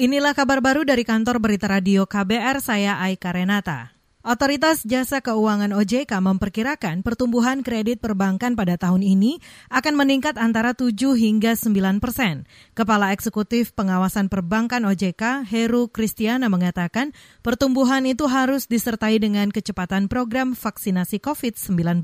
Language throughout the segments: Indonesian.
Inilah kabar baru dari kantor berita radio KBR, saya Aika Renata. Otoritas Jasa Keuangan OJK memperkirakan pertumbuhan kredit perbankan pada tahun ini akan meningkat antara 7 hingga 9 persen. Kepala Eksekutif Pengawasan Perbankan OJK, Heru Kristiana mengatakan pertumbuhan itu harus disertai dengan kecepatan program vaksinasi COVID-19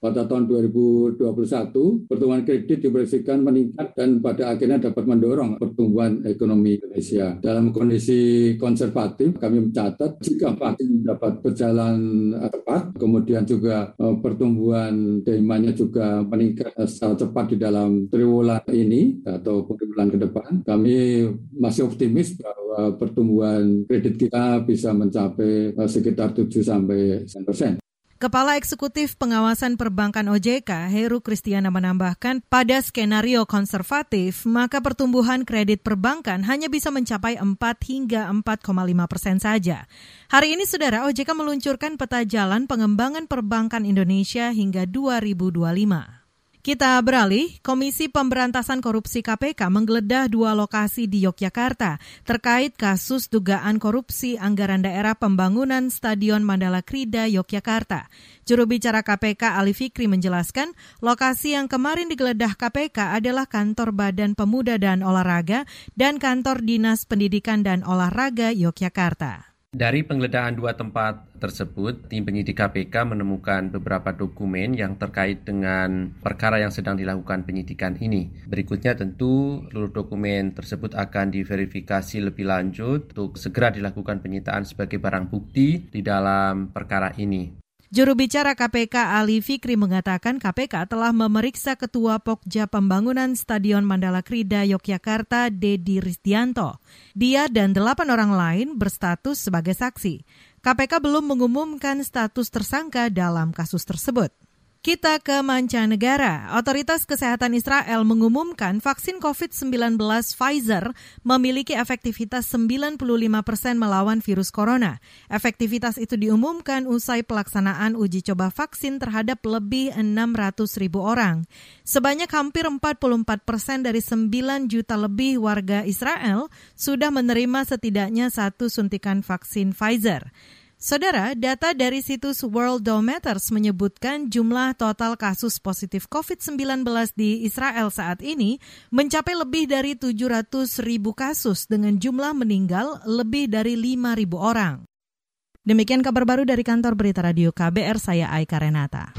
pada tahun 2021 pertumbuhan kredit diproyeksikan meningkat dan pada akhirnya dapat mendorong pertumbuhan ekonomi Indonesia. Dalam kondisi konservatif kami mencatat jika vaksin dapat berjalan cepat, kemudian juga eh, pertumbuhan demandnya juga meningkat secara cepat di dalam triwulan ini atau triwulan ke depan, kami masih optimis bahwa pertumbuhan kredit kita bisa mencapai eh, sekitar 7 sampai 9 persen. Kepala Eksekutif Pengawasan Perbankan OJK, Heru Kristiana menambahkan, pada skenario konservatif, maka pertumbuhan kredit perbankan hanya bisa mencapai 4 hingga 4,5 persen saja. Hari ini, Saudara, OJK meluncurkan peta jalan pengembangan perbankan Indonesia hingga 2025. Kita beralih, Komisi Pemberantasan Korupsi KPK menggeledah dua lokasi di Yogyakarta terkait kasus dugaan korupsi anggaran daerah pembangunan Stadion Mandala Krida Yogyakarta. Juru bicara KPK Ali Fikri menjelaskan, lokasi yang kemarin digeledah KPK adalah kantor Badan Pemuda dan Olahraga dan kantor Dinas Pendidikan dan Olahraga Yogyakarta. Dari penggeledahan dua tempat tersebut, tim penyidik KPK menemukan beberapa dokumen yang terkait dengan perkara yang sedang dilakukan penyidikan ini. Berikutnya tentu seluruh dokumen tersebut akan diverifikasi lebih lanjut untuk segera dilakukan penyitaan sebagai barang bukti di dalam perkara ini. Juru bicara KPK Ali Fikri mengatakan KPK telah memeriksa Ketua Pokja Pembangunan Stadion Mandala Krida Yogyakarta Dedi Ristianto. Dia dan delapan orang lain berstatus sebagai saksi. KPK belum mengumumkan status tersangka dalam kasus tersebut. Kita ke mancanegara. Otoritas Kesehatan Israel mengumumkan vaksin COVID-19 Pfizer memiliki efektivitas 95 persen melawan virus corona. Efektivitas itu diumumkan usai pelaksanaan uji coba vaksin terhadap lebih 600 ribu orang. Sebanyak hampir 44 persen dari 9 juta lebih warga Israel sudah menerima setidaknya satu suntikan vaksin Pfizer. Saudara, data dari situs Worldometers menyebutkan jumlah total kasus positif COVID-19 di Israel saat ini mencapai lebih dari 700 ribu kasus dengan jumlah meninggal lebih dari 5 ribu orang. Demikian kabar baru dari kantor berita radio KBR, saya Aika Renata.